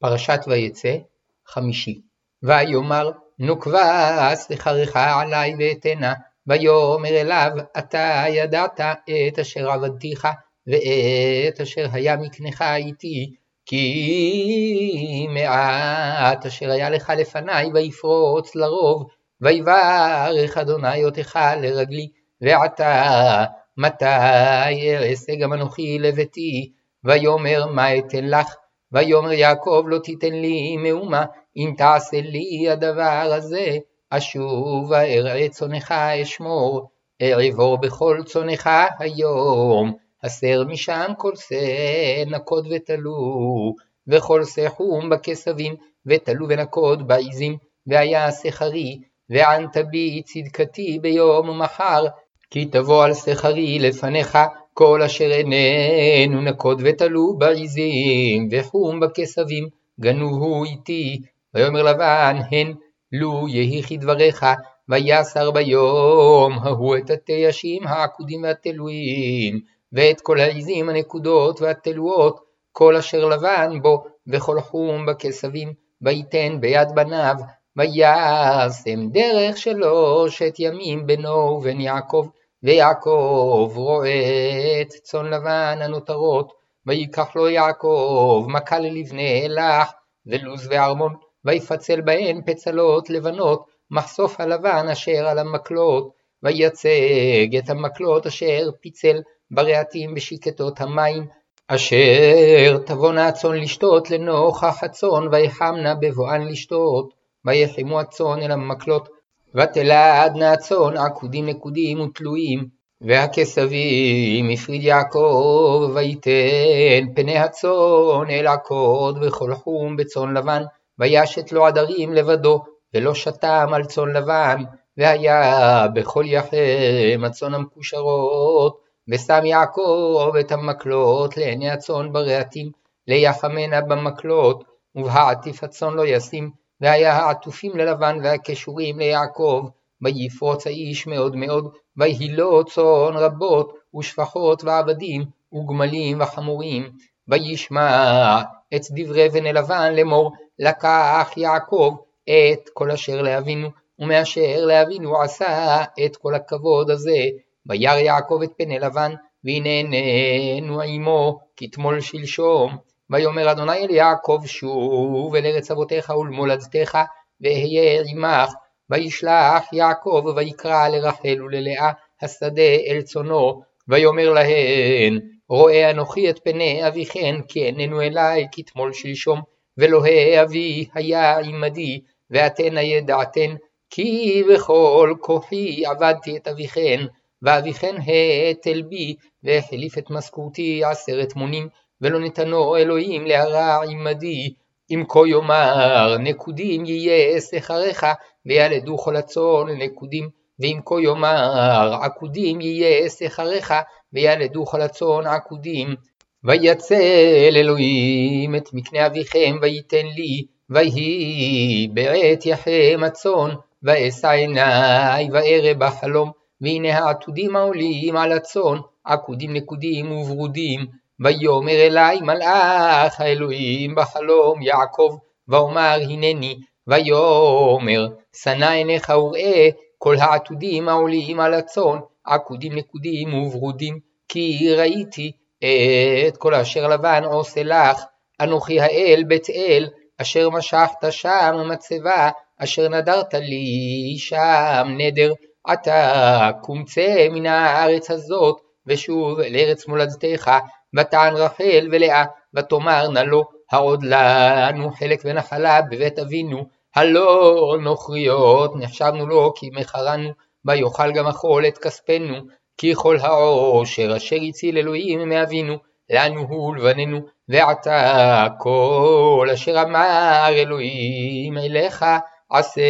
פרשת ויצא, חמישי. ויאמר נוקבה שכרך עלי ואתנה, ויאמר אליו אתה ידעת את אשר עבדתיך ואת אשר היה מקנך איתי, כי מעט אשר היה לך לפניי ויפרוץ לרוב, ויברך אדוני אותך לרגלי, ועתה מתי אעשה גם אנוכי לביתי, ויאמר מה אתן לך ויאמר יעקב לא תיתן לי מאומה, אם תעשה לי הדבר הזה, אשוב ארעה צונך אשמור, אעבור בכל צונך היום, הסר משם כל שא נקוד ותלו, וכל שא חום בכסבים, ותלו ונקוד בעזים, והיה שכרי, וענת בי צדקתי ביום ומחר, כי תבוא על שכרי לפניך כל אשר איננו נקוד ותלו בעזים, וחום בכסבים, גנובו איתי, ויאמר לבן, הן לו יהי כדבריך, ויסר ביום ההוא את התיישים העקודים והתלויים, ואת כל העזים הנקודות והתלויות, כל אשר לבן בו, וכל חום בכסבים, ויתן ביד בניו, וישם דרך שלושת ימים בינו ובין יעקב, ויעקב רואה את צאן לבן הנותרות, ויקח לו יעקב מכה ללבני לך, ולוז וארמון, ויפצל בהן פצלות לבנות, מחשוף הלבן אשר על המקלות, וייצג את המקלות אשר פיצל ברעתים בשקטות המים, אשר תבואנה הצאן לשתות לנוכח הצאן, ויחמנה בבואן לשתות, ויחמו הצאן אל המקלות, ותלעדנה הצאן עקודים נקודים ותלויים, והכסבים הפריד יעקב, ויתן פני הצאן אל עקוד וכל חום בצאן לבן, וישת לו עדרים לבדו, ולא שתם על צאן לבן, והיה בכל יחם הצאן המקושרות, ושם יעקב את המקלות לעיני הצאן ברעתים, ליחמנה במקלות, ובהעטיף הצאן לא ישים, והיה העטופים ללבן והקשורים ליעקב, ויפרוץ האיש מאוד מאוד, ויהי לו צאן רבות, ושפחות ועבדים, וגמלים וחמורים, וישמע את דברי בני לבן לאמור, לקח יעקב את כל אשר לאבינו, ומאשר לאבינו עשה את כל הכבוד הזה, וירא יעקב את פני לבן, והנה עמו כתמול שלשום. ויאמר אדוני אל יעקב שוב אל ארץ אבותיך ולמולדתך ואהיה עמך. וישלח יעקב ויקרא לרחל וללאה השדה אל צונו ויאמר להן רואה אנוכי את פני אביכן כי איננו אלי כתמול שלשום ואלוהי אבי היה עמדי ואתן הידעתן כי בכל כוחי עבדתי את אביכן ואביכן האטל בי והחליף את משכורתי עשרת מונים ולא נתנו אלוהים להרע עמדי, אם כה יאמר נקודים יהיה שכריך, וילדו כל הצאן נקודים, ואם כה יאמר עקודים יהיה שכריך, וילדו כל הצאן עקודים. ויצל אלוהים את מקנה אביכם ויתן לי, ויהי בעת יחם הצאן, ואשא עיני וארא בחלום, והנה העתודים העולים על הצאן, עקודים נקודים וברודים, ויאמר אלי מלאך האלוהים בחלום יעקב, ואומר הנני, ויאמר שנא עיניך וראה כל העתודים העולים על הצאן, עקודים נקודים וברודים, כי ראיתי את כל אשר לבן עושה לך, אנוכי האל בית אל, אשר משכת שם מצבה, אשר נדרת לי שם נדר, עתה קום צא מן הארץ הזאת, ושוב אל ארץ מולדתך, ותען רחל ולאה, ותאמרנה לו, העוד לנו חלק ונחלה בבית אבינו, הלא נוכריות נחשבנו לו כי מכרנו, ויאכל גם אכול את כספנו, כי כל העושר אשר הציל אלוהים מאבינו, לנו הוא לבננו, ועתה כל אשר אמר אלוהים אליך עשה.